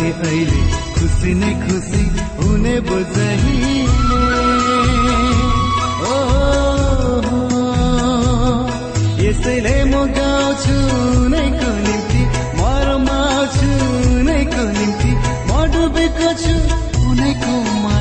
हे अहिले खुसी नै खुसी हुने ओ, यसैले म गाउँछु नैको निम्ति म रमाउँछु नैको निम्ति म डुबेको छु उनैको मायामा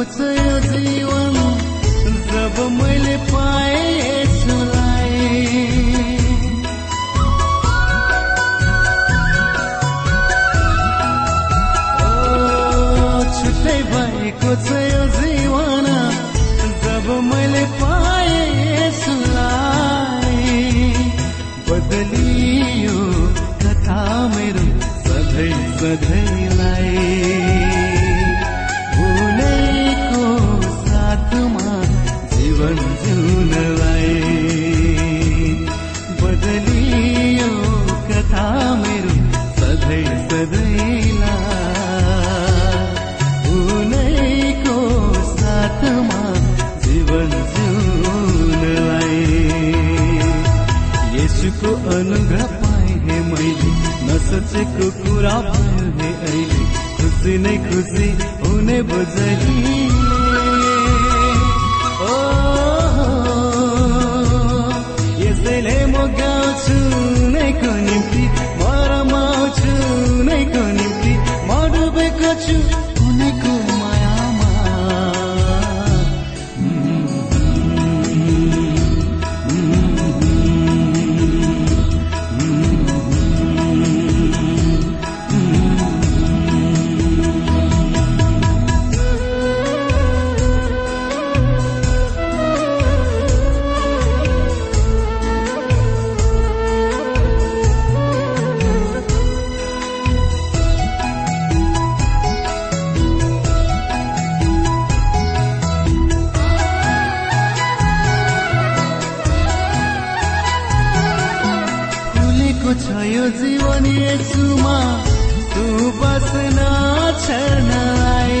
भएको जीवन जब मैले पाएँ छुट्टै भएको छ यो जीवन जब मैले पाएँ यसुलाई बदलियो कथा मेरो सधैँ सधैँलाई मैले नसोचेको कुरा हे अहिले खुसी नै खुसी हुने बुझली। ओ यसैले म गाउँछु नैको निम्ति। म रमाउँछु नैको निम्ति। म डुबेको छु यो जीवन यसुमा तू बस्न छर्नलाई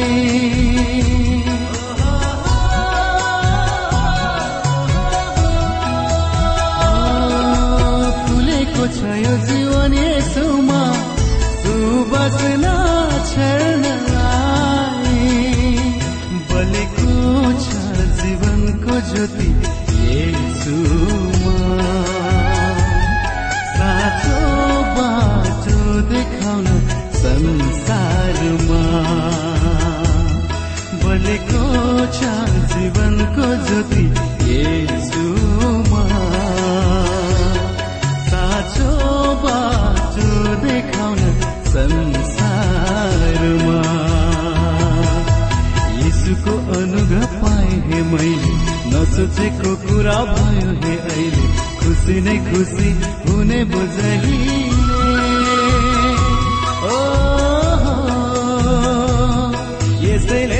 फुलेको छ यो जीवन अनुग्रह पाए हे मैले। नसोचेको कुरा भयो हे अहिले। खुसी नै खुसी हुने बुझहिले यसैले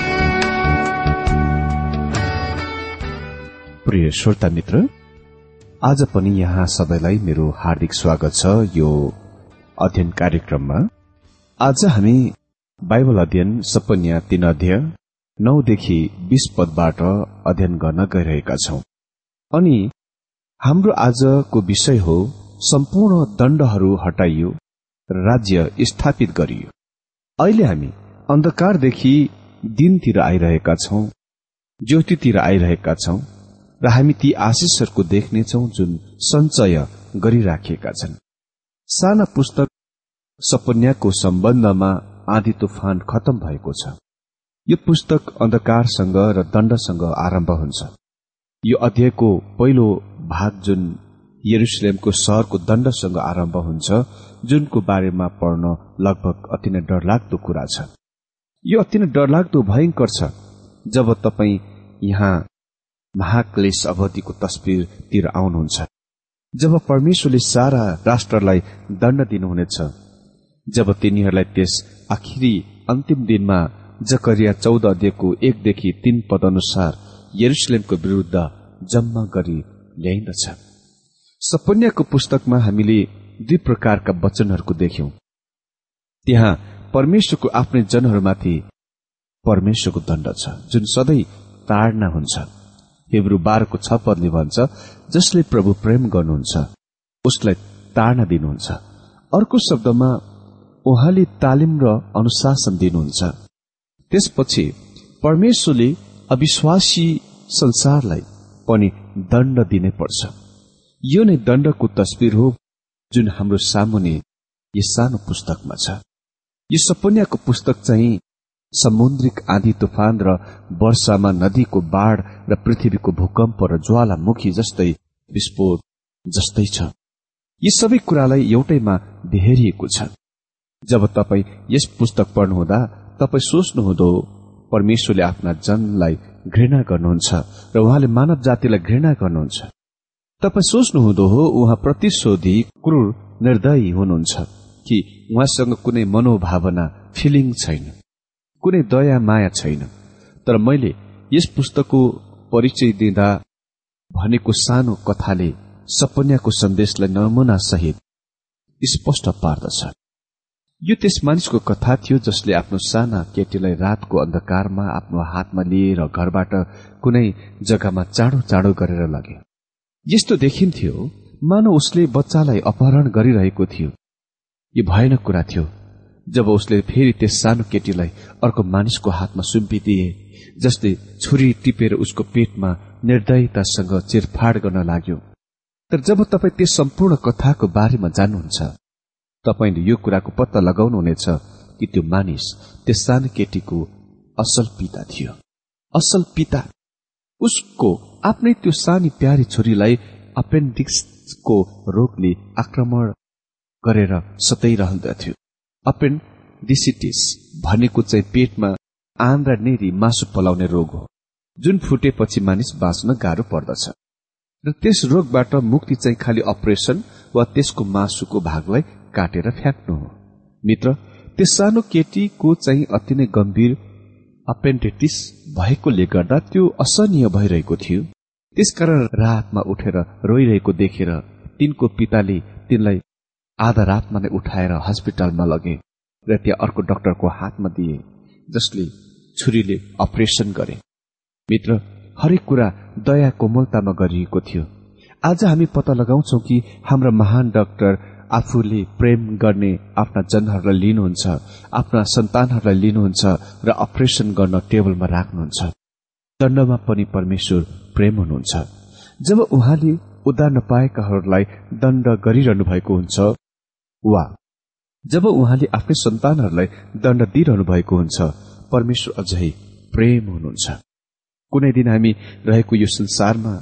प्रिय श्रोता मित्र आज पनि यहाँ सबैलाई मेरो हार्दिक स्वागत छ यो अध्ययन कार्यक्रममा। आज हामी बाइबल अध्ययन सपन्या तीन अध्यय नौदेखि बीस पदबाट अध्ययन गर्न गइरहेका छौं। अनि हाम्रो आजको विषय हो सम्पूर्ण दण्डहरू हटाइयो राज्य स्थापित गरियो। अहिले हामी अन्धकारदेखि दिनतिर आइरहेका छौं ज्योतितिर आइरहेका छौं र हामी ती आशिषहरूको देख्नेछौ जुन सञ्चय गरिराखिएका छन्। साना पुस्तक सपन्याको सम्बन्धमा आधी तुफान खतम भएको छ। यो पुस्तक अन्धकारसँग र दण्डसँग आरम्भ हुन्छ। यो अध्यायको पहिलो भाग जुन यरुसलेमको सहरको दण्डसँग आरम्भ हुन्छ जुनको बारेमा पढ्न लगभग अति नै डरलाग्दो कुरा छ। यो अति नै डरलाग्दो भयंकर छ जब तपाईँ यहाँ महाक्लेश अवधिको तस्विरतिर आउनुहुन्छ। जब परमेश्वरले सारा राष्ट्रलाई दण्ड दिनुहुनेछ जब तिनीहरूलाई त्यस आखिरी अन्तिम दिनमा जकरिया चौध अध्ययको एकदेखि तीन पद अनुसार यरुसलेमको विरूद्ध जम्मा गरी ल्याइन्दछ सपन्याको पुस्तकमा हामीले दुई प्रकारका वचनहरूको देख्यौं। त्यहाँ परमेश्वरको आफ्नै जनहरूमाथि परमेश्वरको दण्ड छ जुन सधैँ ताडना हुन्छ। हेब्रू बाह्रको छ पदले भन्छ जसले प्रभु प्रेम गर्नुहुन्छ उसलाई ताडना दिनुहुन्छ। अर्को शब्दमा उहाँले तालिम र अनुशासन दिनुहुन्छ। त्यसपछि परमेश्वरले अविश्वासी संसारलाई पनि दण्ड दिनै पर्छ। यो नै दण्डको तस्विर हो जुन हाम्रो सामुने यस सानो पुस्तकमा छ। यो सपन्याको पुस्तक चाहिँ समुद्रिक आँधी तुफान र वर्षामा नदीको बाढ़ र पृथ्वीको भूकम्प र ज्वालामुखी जस्तै विस्फोट जस्तै छ। यी सबै कुरालाई एउटैमा बेहेरिएको छ। जब तपाईँ यस पुस्तक पढ्नुहुँदा तपाईँ सोच्नुहुँदो परमेश्वरले आफ्ना जनलाई घृणा गर्नुहुन्छ र उहाँले मानव जातिलाई घृणा गर्नुहुन्छ। तपाईँ सोच्नुहुँदो हो उहाँ प्रतिशोधी क्रूर निर्दयी हुनुहुन्छ कि उहाँसँग कुनै मनोभावना फिलिङ छैन। कुनै दया माया छैन। तर मैले यस पुस्तकको परिचय दिँदा भनेको सानो कथाले सपन्याको सन्देशलाई नमुना सहित स्पष्ट पार्दछ। यो त्यस मानिसको कथा थियो जसले आफ्नो साना केटीलाई रातको अन्धकारमा आफ्नो हातमा लिएर घरबाट कुनै जग्गामा चाँडो चाँडो गरेर लगे। यस्तो देखिन्थ्यो मानव उसले बच्चालाई अपहरण गरिरहेको थियो। यो भयानक कुरा थियो। जब उसले फेरि त्यस सानो केटीलाई अर्को मानिसको हातमा सुम्पिदिए जसले छुरी टिपेर उसको पेटमा निर्दयतासँग चिरफाड गर्न लाग्यो। तर जब तपाईँ त्यस सम्पूर्ण कथाको बारेमा जान्नुहुन्छ तपाईँले यो कुराको पत्ता लगाउनुहुनेछ कि त्यो मानिस त्यस सानो केटीको असल पिता थियो। असल पिता? उसको आफ्नै त्यो सानी प्यारी छोरीलाई अपेन्डिक्सको रोगले आक्रमण गरेर सताइरहँदथ्यो अपेन्डिसिटिस भनेको चाहिँ पेटमा आन्द्रा नेरी मासु पलाउने रोग हो जुन फुटेपछि मानिस बाँच्न गाह्रो पर्दछ। र त्यस रोगबाट मुक्ति चाहिँ खालि अपरेसन वा त्यसको मासुको भागलाई काटेर फ्याँक्नु हो। मित्र त्यस सानो केटीको चाहिँ अति नै गम्भीर अपेन्डेटिस भएकोले गर्दा त्यो असहनीय भइरहेको थियो। त्यसकारण रातमा उठेर रोइरहेको देखेर तिनको पिताले तिनलाई आधा रातमा नै उठाएर हस्पिटलमा लगे र त्यहाँ अर्को डाक्टरको हातमा दिए जसले छुरीले अपरेसन गरे। मित्र हरेक कुरा दया कोमलतामा गरिएको थियो। आज हामी पत्ता लगाउँछौ कि हाम्रा महान डाक्टर आफूले प्रेम गर्ने आफ्ना जनहरूलाई लिनुहुन्छ आफ्ना सन्तानहरूलाई लिनुहुन्छ र अपरेसन गर्न टेबलमा राख्नुहुन्छ। दण्डमा पनि परमेश्वर प्रेम हुनुहुन्छ। जब उहाँले उदार नपाएकाहरूलाई दण्ड गरिरहनु भएको हुन्छ वा। जब उहाँले आफ्नै सन्तानहरूलाई दण्ड दिइरहनु भएको हुन्छ परमेश्वर अझै प्रेम हुनुहुन्छ। कुनै दिन हामी रहेको यो संसारमा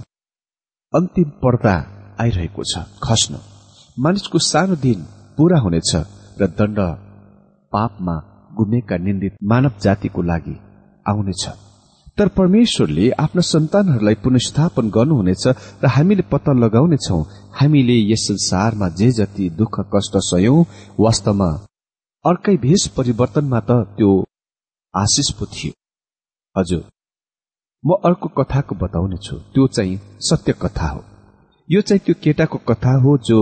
अन्तिम पर्दा आइरहेको छ खस्न। मानिसको सानो दिन पूरा हुनेछ र दण्ड पापमा गुमेका निन्दित मानव जातिको लागि आउनेछ। तर परमेश्वरले आफ्ना सन्तानहरूलाई पुनस्थापन गर्नुहुनेछ र हामीले पत्ता लगाउनेछौ हामीले यस संसारमा जे जति दुःख कष्ट सयौं वास्तवमा अर्कै भेष परिवर्तनमा त त्यो आशिष पो थियो। हजुर म अर्को कथाको बताउनेछु। त्यो चाहिँ सत्य कथा हो। यो चाहिँ त्यो केटाको कथा हो जो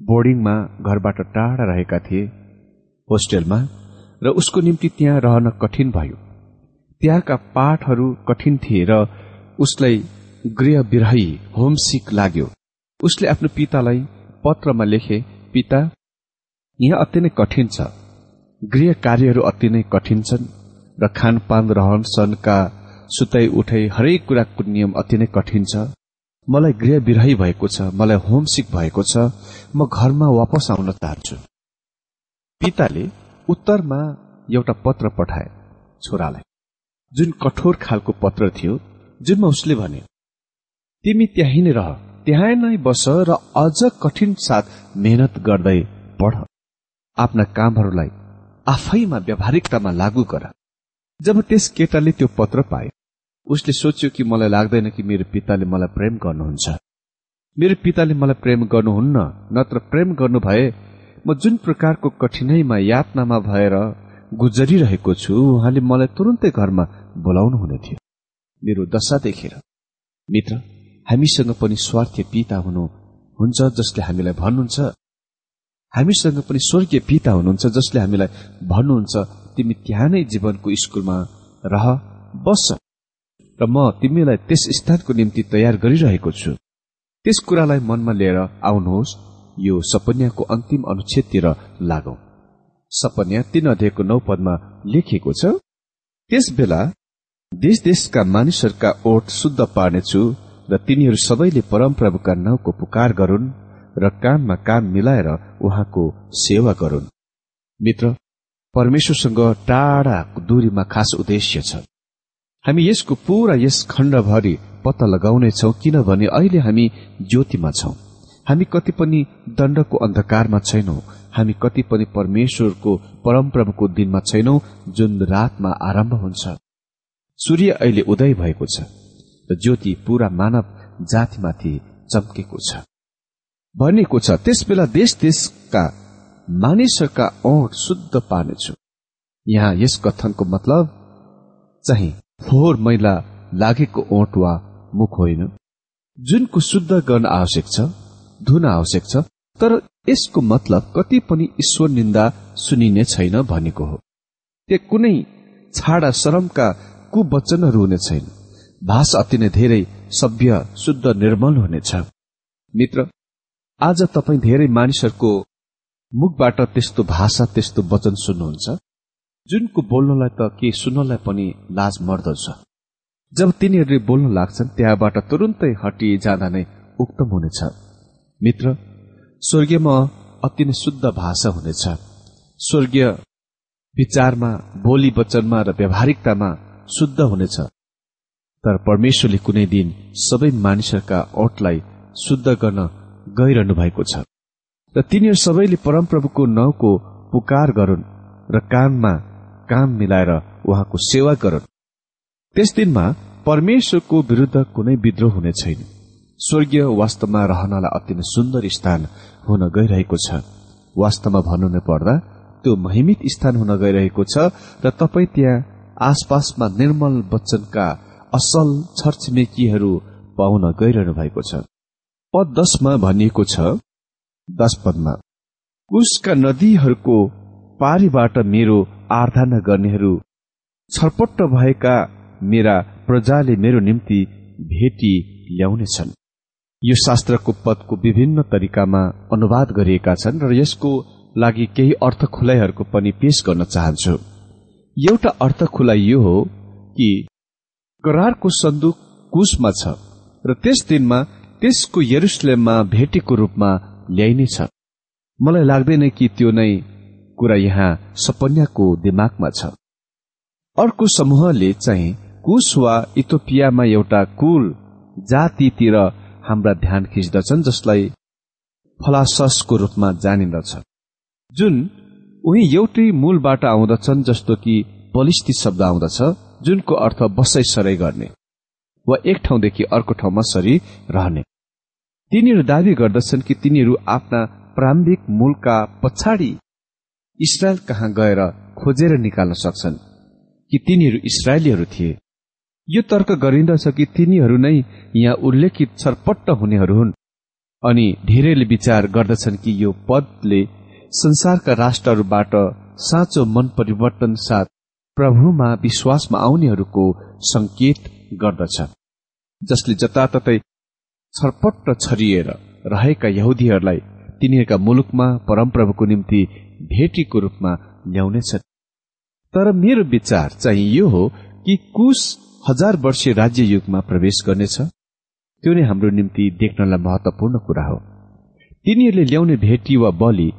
बोर्डिङमा घरबाट टाढा रहेका थिए होस्टेलमा र उसको निम्ति त्यहाँ रहन कठिन भयो। त्यहाँका पाठहरू कठिन थिए र उसलाई गृह विरही होमसिक लाग्यो। उसले आफ्नो पितालाई पत्रमा लेखे पिता यहाँ अति नै कठिन छ। गृह कार्यहरू अति नै कठिन छन् र खानपान रहन सहनका सुताई उठाई हरेक कुराको नियम अति नै कठिन छ। मलाई गृह विरही भएको छ मलाई होमसिक भएको छ म घरमा वापस आउन चाहन्छु पिताले उत्तरमा एउटा पत्र पठाए छोरालाई। जुन कठोर खालको पत्र थियो जुनमा उसले भने तिमी त्यहीँ नै रह। त्यहाँ नै बस र अझ कठिन साथ मेहनत गर्दै पढ। आफ्ना कामहरूलाई आफैमा व्यावहारिकतामा लागू गर। जब त्यस केटाले त्यो पत्र पाए उसले सोच्यो कि मलाई लाग्दैन कि मेरो पिताले मलाई प्रेम गर्नुहुन्छ। मेरो पिताले मलाई प्रेम गर्नुहुन्न नत्र प्रेम गर्नु भए म जुन प्रकारको कठिनाईमा यातनामा भएर गुजरिरहेको छु उहाँले मलाई तुरन्तै घरमा बोलाउनु हुने थियो। मेरो दशा देखेर। मित्र हामीसँग पनि स्वार्थी पिता हुनु हुन्छ जसले हामीलाई भन्नुहुन्छ। हामीसँग पनि स्वर्गीय पिता हुनुहुन्छ जसले हामीलाई भन्नुहुन्छ तिमी त्यहाँ नै जीवनको स्कुलमा रह बस। र म तिमीलाई त्यस स्थानको निम्ति तयार गरिरहेको छु। त्यस कुरालाई मनमा लिएर आउनुहोस्। यो सपन्याको अन्तिम अनुच्छेदतिर लागौ। सपन्या तीन अध्ययको नौ पदमा लेखिएको छ त्यस बेला देश देशका मानिसहरूका ओठ शुद्ध पार्नेछु। र तिनीहरू सबैले परमप्रभुका नाउँको पुकार गरून् र काममा काम मिलाएर उहाँको सेवा गरून्। मित्र परमेश्वरसँग टाढा दूरीमा खास उद्देश्य छ। हामी यसको पूरा यस खण्डभरि पत्ता लगाउनेछौ किनभने अहिले हामी ज्योतिमा छौं। हामी कति पनि दण्डको अन्धकारमा छैनौं। हामी कति पनि परमेश्वरको परमप्रभुको दिनमा छैनौं जुन रातमा आरम्भ हुन्छ। सूर्य अहिले उदय भएको छ। र ज्योति पूरा मानव जातिमाथि चम्केको छ। भनिएको छ त्यसबेला देश देशका मानिसहरूका औठ शुद्ध पार्नेछु। यहाँ यस कथनको मतलब चाहिँ फोहोर मैला लागेको ओठ वा मुख होइन। जुनको शुद्ध गर्न आवश्यक छ धुन आवश्यक छ तर यसको मतलब कति पनि ईश्वर निन्दा सुनिने छैन भनेको हो। त्यो कुनै छाडा शरमका कुवचनहरू हुने छैन। भाषा अति नै धेरै सभ्य शुद्ध निर्मल हुनेछ। मित्र आज तपाईँ धेरै मानिसहरूको मुखबाट त्यस्तो भाषा त्यस्तो वचन सुन्नुहुन्छ? जुनको बोल्नलाई त के सुन्नलाई पनि लाज मर्दछ। जब तिनीहरूले बोल्न लाग्छन् त्यहाँबाट तुरुन्तै हटी जाँदा नै उक्तम हुनेछ। मित्र स्वर्गीयमा अति नै शुद्ध भाषा हुनेछ। स्वर्गीय विचारमा बोली वचनमा र व्यावहारिकतामा शुद्ध हुनेछ। तर परमेश्वरले कुनै दिन सबै मानिसहरूका ओठलाई शुद्ध गर्न गइरहनु भएको छ। र तिनीहरू सबैले परमप्रभुको नाउँको पुकार गरून् र काममा काम मिलाएर उहाँको सेवा गरून्। त्यस दिनमा परमेश्वरको विरूद्ध कुनै विद्रोह हुने छैन। स्वर्गीय वास्तवमा रहनलाई अति नै सुन्दर स्थान हुन गइरहेको छ। वास्तवमा भन्नु पर्दा त्यो महिमित स्थान हुन गइरहेको छ र तपाईँ त्यहाँ आसपासमा निर्मल वचनका असल छरछिमेकीहरू पाउन गइरहनु भएको छ। पद दशमा भनिएको छ दश पदमा कुशका नदीहरूको पारीबाट मेरो आराधना गर्नेहरू छरपट्ट भएका मेरा प्रजाले मेरो निम्ति भेटी ल्याउनेछन्। यो शास्त्रको पदको विभिन्न तरिकामा अनुवाद गरिएका छन् र यसको लागि केही अर्थ खुलाइहरूको पनि पेश गर्न चाहन्छु। एउटा अर्थ खुलाइ यो हो कि करारको सन्दुक कुशमा छ र त्यस दिनमा त्यसको यरुसलेममा भेटीको रूपमा ल्याइनेछ मलाई लाग्दैन कि त्यो नै कुरा यहाँ सपन्याको दिमागमा छ। अर्को समूहले चाहिँ कुश वा इथोपियामा एउटा कुल जातितिर हाम्रा ध्यान खिच्दछन् जसलाई फलाससको रूपमा जानिन्दछ। जुन उही एउटै मूलबाट आउँदछन् जस्तो कि बलिस्ती शब्द आउँदछ जुनको अर्थ बसाइ सराई गर्ने वा एक ठाउँदेखि अर्को ठाउँमा सरी रहने। तिनीहरू दावी गर्दछन् कि तिनीहरू आफ्ना प्रारम्भिक मूलका पछाडि इसरायल कहाँ गएर खोजेर निकाल्न सक्छन् कि तिनीहरू इसरायलीहरू थिए। यो तर्क गरिन्दछ कि तिनीहरू नै यहाँ उल्लेखित छरपट्ट हुनेहरू हुन् अनि धेरैले विचार गर्दछन् कि यो पदले संसारका राष्ट्रहरूबाट साँचो मन परिवर्तन साथ प्रभुमा विश्वासमा आउनेहरूको संकेत गर्दछ जसले जताततै छरपट्ट छरिएर रहेका यहुदीहरूलाई तिनीहरूका मुलुकमा परमप्रभुको निम्ति भेटीको रूपमा ल्याउनेछ तर मेरो विचार चाहिँ यो हो कि कुश हजार वर्षीय राज्य युगमा प्रवेश गर्नेछ त्यो नै हाम्रो निम्ति देख्नलाई महत्वपूर्ण कुरा हो। तिनीहरूले ल्याउने भेटी वा बलि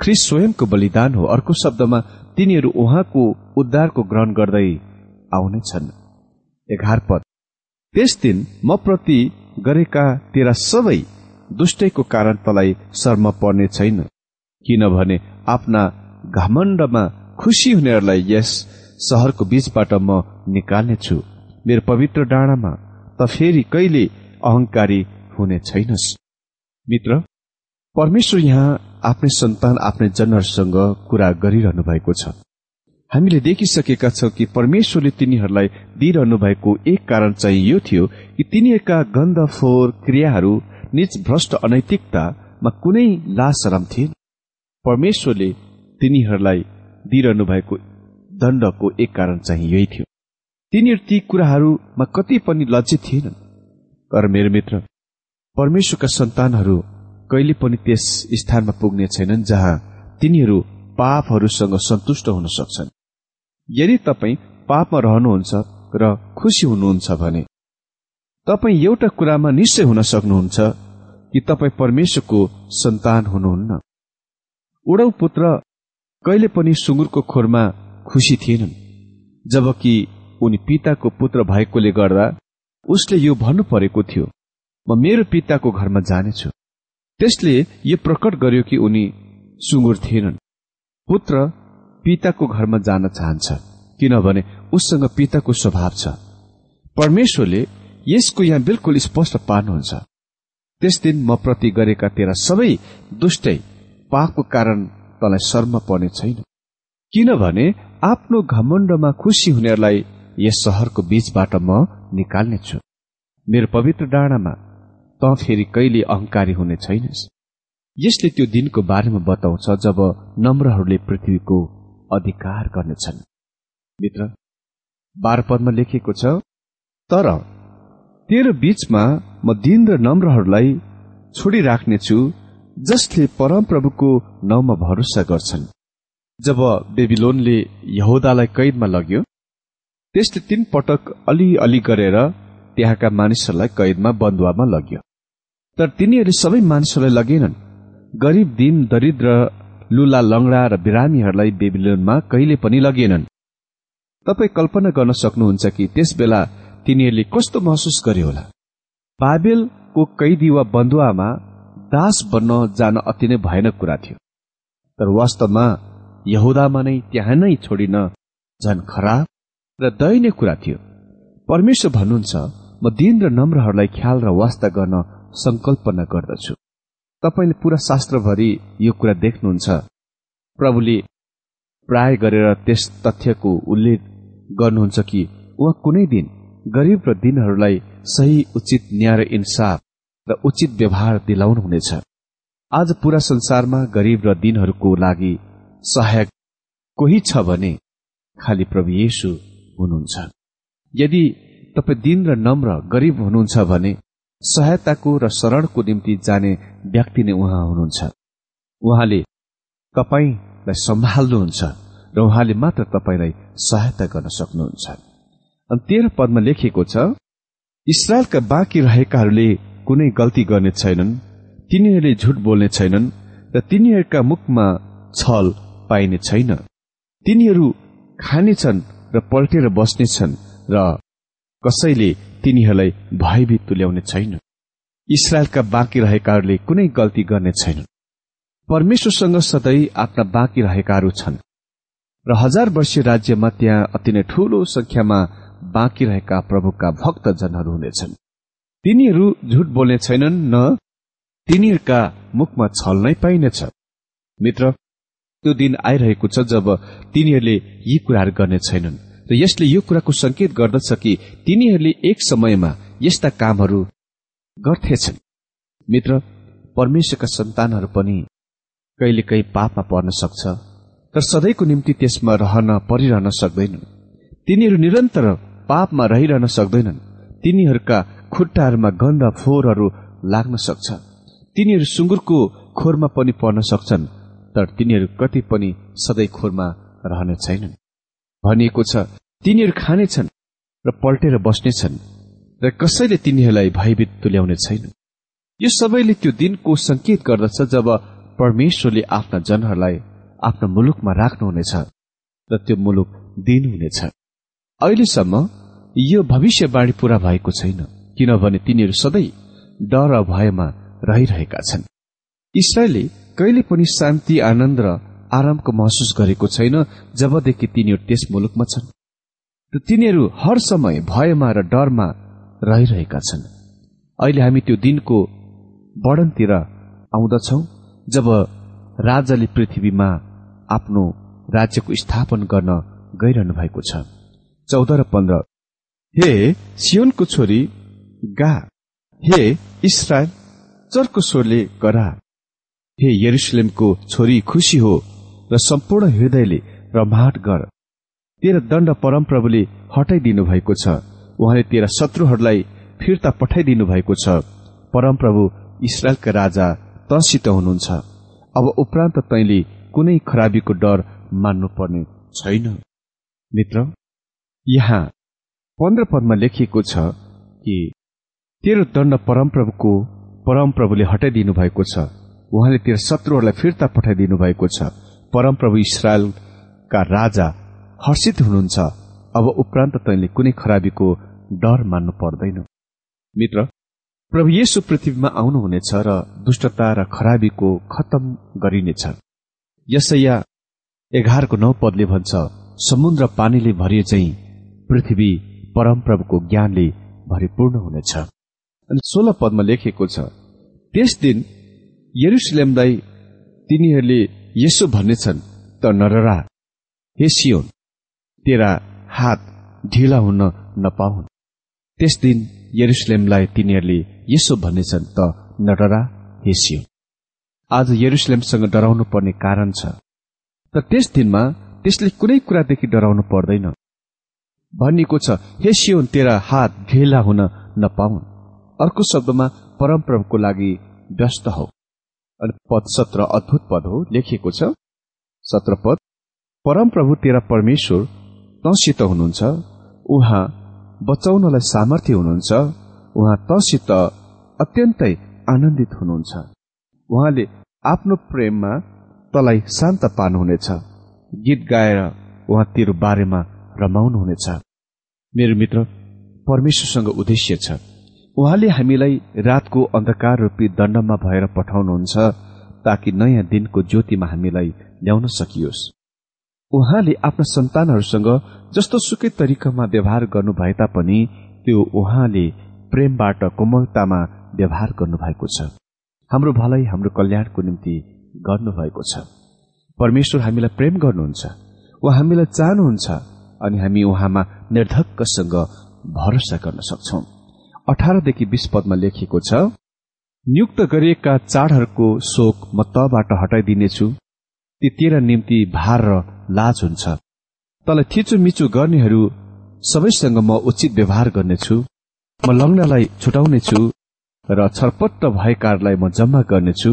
ख्रिस स्वयंको बलिदान हो अर्को शब्दमा तिनीहरू उहाँको उद्धारको ग्रहण गर्दै आउनेछन्। एघार पद। त्यस दिन म प्रति गरेका तेरा सबै दुष्टैको कारण तलाई शर्म पर्ने छैन किनभने आफ्ना घमण्डमा खुसी हुनेहरूलाई यस सहरको बीचबाट म निकाल्नेछु। मेरो पवित्र डाँडामा त फेरि कहिले अहंकारी हुने छैनस्। मित्र परमेश्वर यहाँ आफ्नै सन्तान आफ्नै जनहरूसँग कुरा गरिरहनु भएको छ। हामीले देखिसकेका छौँ कि परमेश्वरले तिनीहरूलाई दिइरहनु भएको एक कारण चाहिँ यो थियो कि तिनीहरूका गन्ध फोहोर क्रियाहरू निज भ्रष्ट अनैतिकतामा कुनै लासरम थिएन। परमेश्वरले तिनीहरूलाई दिइरहनु भएको दण्डको एक कारण चाहिँ यही थियो। तिनीहरू ती कुराहरूमा कति पनि लज्जित थिएनन्। तर मेरो मित्र परमेश्वरका सन्तानहरू कहिले पनि त्यस स्थानमा पुग्ने छैनन् जहाँ तिनीहरू पापहरूसँग सन्तुष्ट हुन सक्छन्। यदि तपाईँ पापमा रहनुहुन्छ र खुसी हुनुहुन्छ भने तपाईँ एउटा कुरामा निश्चय हुन सक्नुहुन्छ कि तपाईँ परमेश्वरको सन्तान हुनुहुन्न। उडौ पुत्र कहिले पनि सुँगुरको खोरमा खुसी थिएनन् जबकि उनी पिताको पुत्र भएकोले गर्दा उसले यो भन्नु परेको थियो म मेरो पिताको घरमा जानेछु। त्यसले यो प्रकट गर्यो कि उनी सुँगुर थिएनन्। पुत्र पिताको घरमा जान चाहन्छ किनभने उससँग पिताको स्वभाव छ। परमेश्वरले यसको यहाँ बिल्कुल स्पष्ट पार्नुहुन्छ। त्यस दिन म प्रति गरेका तेरा सबै दुष्टै पापको कारण तँलाई शर्म पर्ने छैन। किनभने आफ्नो घमण्डमा खुसी हुनेहरूलाई यस सहरको बीचबाट म निकाल्नेछु। मेरो पवित्र डाँडामा त फेरि कहिले अहंकारी हुने छैनस्। यसले त्यो दिनको बारेमा बताउँछ जब नम्रहरूले पृथ्वीको अधिकार गर्नेछन्। मित्र बाह्र पदमा लेखिएको छ तर तेरो बीचमा म दिन र नम्रहरूलाई छोडिराख्नेछु जसले परमप्रभुको नाउँमा भरोसा गर्छन्। जब बेबिलोनले यहुदालाई कैदमा लग्यो त्यसले तीन पटक अलिअलि गरेर त्यहाँका मानिसहरूलाई कैदमा बन्दुवामा लग्यो। तर तिनीहरूले सबै मानिसहरूलाई लगेनन्। गरिब दिन दरिद्र लुला लङ्गडा र बिरामीहरूलाई बेबिलोनमा कहिले पनि लगेनन्। तपाईँ कल्पना गर्न सक्नुहुन्छ कि त्यस बेला तिनीहरूले कस्तो महसुस गर्यो होला? बाबेलको कैदी वा बन्दुवामा दास बन्न जान अति नै भयानक कुरा थियो। तर वास्तवमा यहुदामा नै त्यहाँ नै छोडिन झन खराब र दयनीय कुरा थियो। परमेश्वर भन्नुहुन्छ म दिन र नम्रहरूलाई ख्याल र वास्ता गर्न संकल्पना गर्दछु। तपाईँले पूरा शास्त्रभरि यो कुरा देख्नुहुन्छ। प्रभुले प्राय गरेर त्यस तथ्यको उल्लेख गर्नुहुन्छ कि उहाँ कुनै दिन गरीब र दिनहरूलाई सही उचित न्याय र इन्साफ र उचित व्यवहार दिलाउनुहुनेछ। आज पूरा संसारमा गरीब र दिनहरूको लागि सहायक कोही छ भने खालि प्रभु येशु हुनुहुन्छ। यदि तपाईँ दिन र नम्र गरीब हुनुहुन्छ भने सहायताको र शरणको निम्ति जाने व्यक्ति नै उहाँ हुनुहुन्छ। उहाँले तपाईँलाई सम्हाल्नुहुन्छ र उहाँले मात्र तपाईँलाई सहायता गर्न सक्नुहुन्छ। अनि तेह्र पदमा लेखिएको छ इसरायलका बाँकी रहेकाहरूले कुनै गल्ती गर्ने छैनन् तिनीहरूले झुट बोल्ने छैनन् र तिनीहरूका मुखमा छल पाइने छैन। तिनीहरू खानेछन् र पल्टेर बस्नेछन् र कसैले तिनीहरूलाई भयभीत तुल्याउने छैन इसरायलका बाँकी रहेकाहरूले कुनै गल्ती गर्ने छैनन्। परमेश्वरसँग सधैँ आफ्ना बाँकी रहेकाहरू छन्। र हजार वर्षीय राज्यमा त्यहाँ अति नै ठूलो संख्यामा बाँकी रहेका प्रभुका भक्तजनहरू हुनेछन्। तिनीहरू झुट बोल्ने छैनन् न तिनीहरूका मुखमा छल नै पाइनेछ। मित्र त्यो दिन आइरहेको छ जब तिनीहरूले यी कुराहरू गर्ने छैनन्। यसले यो कुराको संकेत गर्दछ कि तिनीहरूले एक समयमा यस्ता कामहरू गर्थेछन्। मित्र परमेश्वरका सन्तानहरू पनि कहिलेकाहीँ पापमा पर्न सक्छ तर सधैँको निम्ति त्यसमा रहन परिरहन सक्दैनन्। तिनीहरू निरन्तर पापमा रहिरहन सक्दैनन्। तिनीहरूका खुट्टाहरूमा गन्ध फोहोरहरू लाग्न सक्छ। तिनीहरू सुँगुरको खोरमा पनि पर्न सक्छन् तर तिनीहरू कति पनि सधैँ खोरमा रहने छैनन्। भनिएको छ तिनीहरू खानेछन् र पल्टेर बस्नेछन् र कसैले तिनीहरूलाई भयभीत तुल्याउने छैन। यो सबैले त्यो दिनको संकेत गर्दछ जब परमेश्वरले आफ्ना जनहरूलाई आफ्नो मुलुकमा राख्नुहुनेछ र त्यो मुलुक दिनुहुनेछ। अहिलेसम्म यो भविष्यवाणी पूरा भएको छैन किनभने तिनीहरू सधैँ डर र भयमा रहिरहेका छन्। इसरायलले कहिले पनि शान्ति आनन्द र आरामको महसुस गरेको छैन जबदेखि तिनीहरू त्यस मुलुकमा छन्। र तिनीहरू हर समय भयमा र डरमा रहिरहेका छन्। अहिले हामी त्यो दिनको वर्णनतिर आउँदछौ जब राजाले पृथ्वीमा आफ्नो राज्यको स्थापन गर्न गइरहनु भएको छ। चौध र पन्ध्र। हे सियोनको छोरी गा। हे इसरायल चर्को स्वरले गरा। हे यरुसलेमको छोरी खुसी हो। र सम्पूर्ण हृदयले रमाट गर। तेरा दण्ड परमप्रभुले हटाइदिनु भएको छ। उहाँले तेरा शत्रुहरूलाई फिर्ता पठाइदिनु भएको छ। परमप्रभु इसरायलका राजा तसित हुनुहुन्छ। अब उपरान्त तैले कुनै खराबीको डर मान्नुपर्ने छैन। मित्र यहाँ पन्ध्र पदमा लेखिएको छ कि तेरो दण्ड परमप्रभुको परमप्रभुले हटाइदिनु भएको छ। उहाँले तेरो शत्रुहरूलाई फिर्ता पठाइदिनु भएको छ। परमप्रभु इसरायलका राजा हर्षित हुनुहुन्छ। अब उपरान्त तैले कुनै खराबीको डर मान्नु पर्दैन। मित्र प्रभु येसु पृथ्वीमा आउनुहुनेछ र दुष्टता र खराबीको खतम गरिनेछ। यसैया एघारको नौ पदले भन्छ समुद्र पानीले भरिए चाहिँ पृथ्वी परमप्रभुको ज्ञानले भरिपूर्ण हुनेछ। अनि सोह्र पदमा लेखिएको छ त्यस दिन यरुसलेमलाई तिनीहरूले यसो भन्नेछन् त नररा हे सियोन तेरा हात ढिला हुन नपाउन्। त्यस दिन यरुसलेमलाई तिनीहरूले यसो भन्नेछन् त नडरा हे सियोन आज यरुसलेमसँग डराउनु पर्ने कारण छ। तर त्यस दिनमा त्यसले कुनै कुरादेखि डराउनु पर्दैन। भनिएको छ हे सियोन तेरा हात ढिला हुन नपाउन्। अर्को शब्दमा परमप्रभुको लागि व्यस्त हो। अनि पद सत्र अद्भुत पद हो लेखिएको छ। सत्र पद परमप्रभु तेरा परमेश्वर तसित हुनुहुन्छ उहाँ बचाउनलाई सामर्थ्य हुनुहुन्छ उहाँ तसित अत्यन्तै आनन्दित हुनुहुन्छ। उहाँले आफ्नो प्रेममा तलाई शान्त पार्नुहुनेछ। गीत गाएर उहाँ तेरो बारेमा रमाउनुहुनेछ। मेरो मित्र परमेश्वरसँग उद्देश्य छ। उहाँले हामीलाई रातको अन्धकार रूपी दण्डमा भएर पठाउनुहुन्छ ताकि नयाँ दिनको ज्योतिमा हामीलाई ल्याउन सकियोस्। उहाँले आफ्ना सन्तानहरूसँग जस्तो सुकै तरिकामा व्यवहार गर्नु भए तापनि त्यो उहाँले प्रेमबाट कोमलतामा व्यवहार गर्नुभएको छ। हाम्रो भलाइ हाम्रो कल्याणको निम्ति गर्नुभएको छ। परमेश्वर हामीलाई प्रेम गर्नुहुन्छ उहाँ हामीलाई चाहनुहुन्छ अनि हामी उहाँमा निर्धक्कसँग भरोसा गर्न सक्छौ। अठारदेखि बीस पदमा लेखिएको छ नियुक्त गरिएका चाडहरूको शोक म तबाट हटाइदिनेछु। ती तेरा निम्ति भार र लाज हुन्छ। तँलाई थिचोमिचो गर्नेहरू सबैसँग म उचित व्यवहार गर्नेछु। म लग्नलाई छुटाउनेछु र छरपट्ट भएकाहरूलाई म जम्मा गर्नेछु।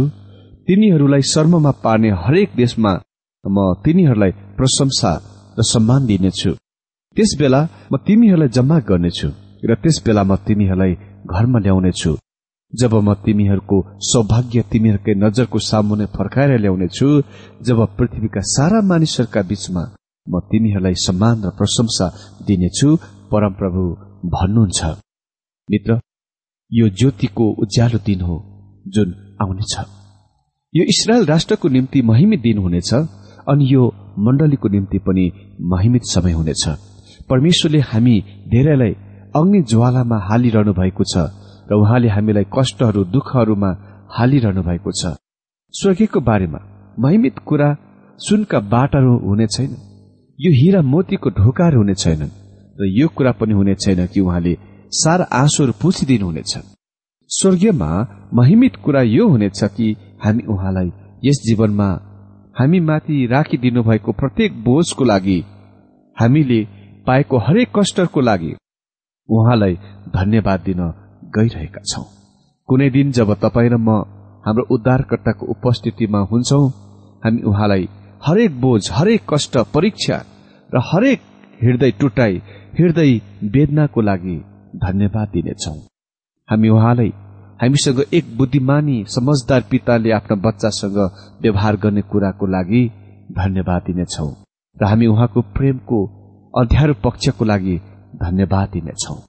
तिनीहरूलाई शर्ममा पार्ने हरेक देशमा म तिनीहरूलाई प्रशंसा र सम्मान दिनेछु। त्यस बेला म तिमीहरूलाई जम्मा गर्नेछु। र त्यस बेला म तिमीहरूलाई घरमा ल्याउनेछु। जब म तिमीहरूको सौभाग्य तिमीहरूकै नजरको सामुने फर्काएर ल्याउनेछु जब पृथ्वीका सारा मानिसहरूका बीचमा म तिमीहरूलाई सम्मान र प्रशंसा दिनेछु परमप्रभु भन्नुहुन्छ। मित्र यो ज्योतिको उज्यालो दिन हो जुन आउनेछ। यो इसरायल राष्ट्रको निम्ति महिमित दिन हुनेछ अनि यो मण्डलीको निम्ति पनि महिमित समय हुनेछ। परमेश्वरले हामी धेरैलाई अग्नि ज्वालामा हालिरहनु भएको छ र उहाँले हामीलाई कष्टहरू दुःखहरूमा हालिरहनु भएको छ। स्वर्गीयको बारेमा महिमित कुरा सुनका बाटाहरू हुने छैन। यो हिरा मोतीको ढोकाहरू हुने छैनन् र यो कुरा पनि हुने छैन कि उहाँले सारा आँसुहरू पुछिदिनुहुनेछ स्वर्गीयमा महिमित कुरा यो हुनेछ कि हामी उहाँलाई यस जीवनमा हामी माथि राखिदिनु भएको प्रत्येक बोझको लागि हामीले पाएको हरेक कष्टको लागि उहाँलाई धन्यवाद दिन गइरहेका छौं। कुनै दिन जब तपाईँ र म हाम्रो उद्धारकर्ताको उपस्थितिमा हुन्छौ हामी उहाँलाई हरेक बोझ हरेक कष्ट परीक्षा र हरेक हृदय टुटाई हृदय वेदनाको लागि धन्यवाद दिनेछौ। हामी उहाँलाई हामीसँग एक बुद्धिमानी समझदार पिताले आफ्ना बच्चासँग व्यवहार गर्ने कुराको लागि धन्यवाद दिनेछौ र हामी उहाँको प्रेमको अध्यारो पक्षको लागि धन्यवाद दिनेछौं।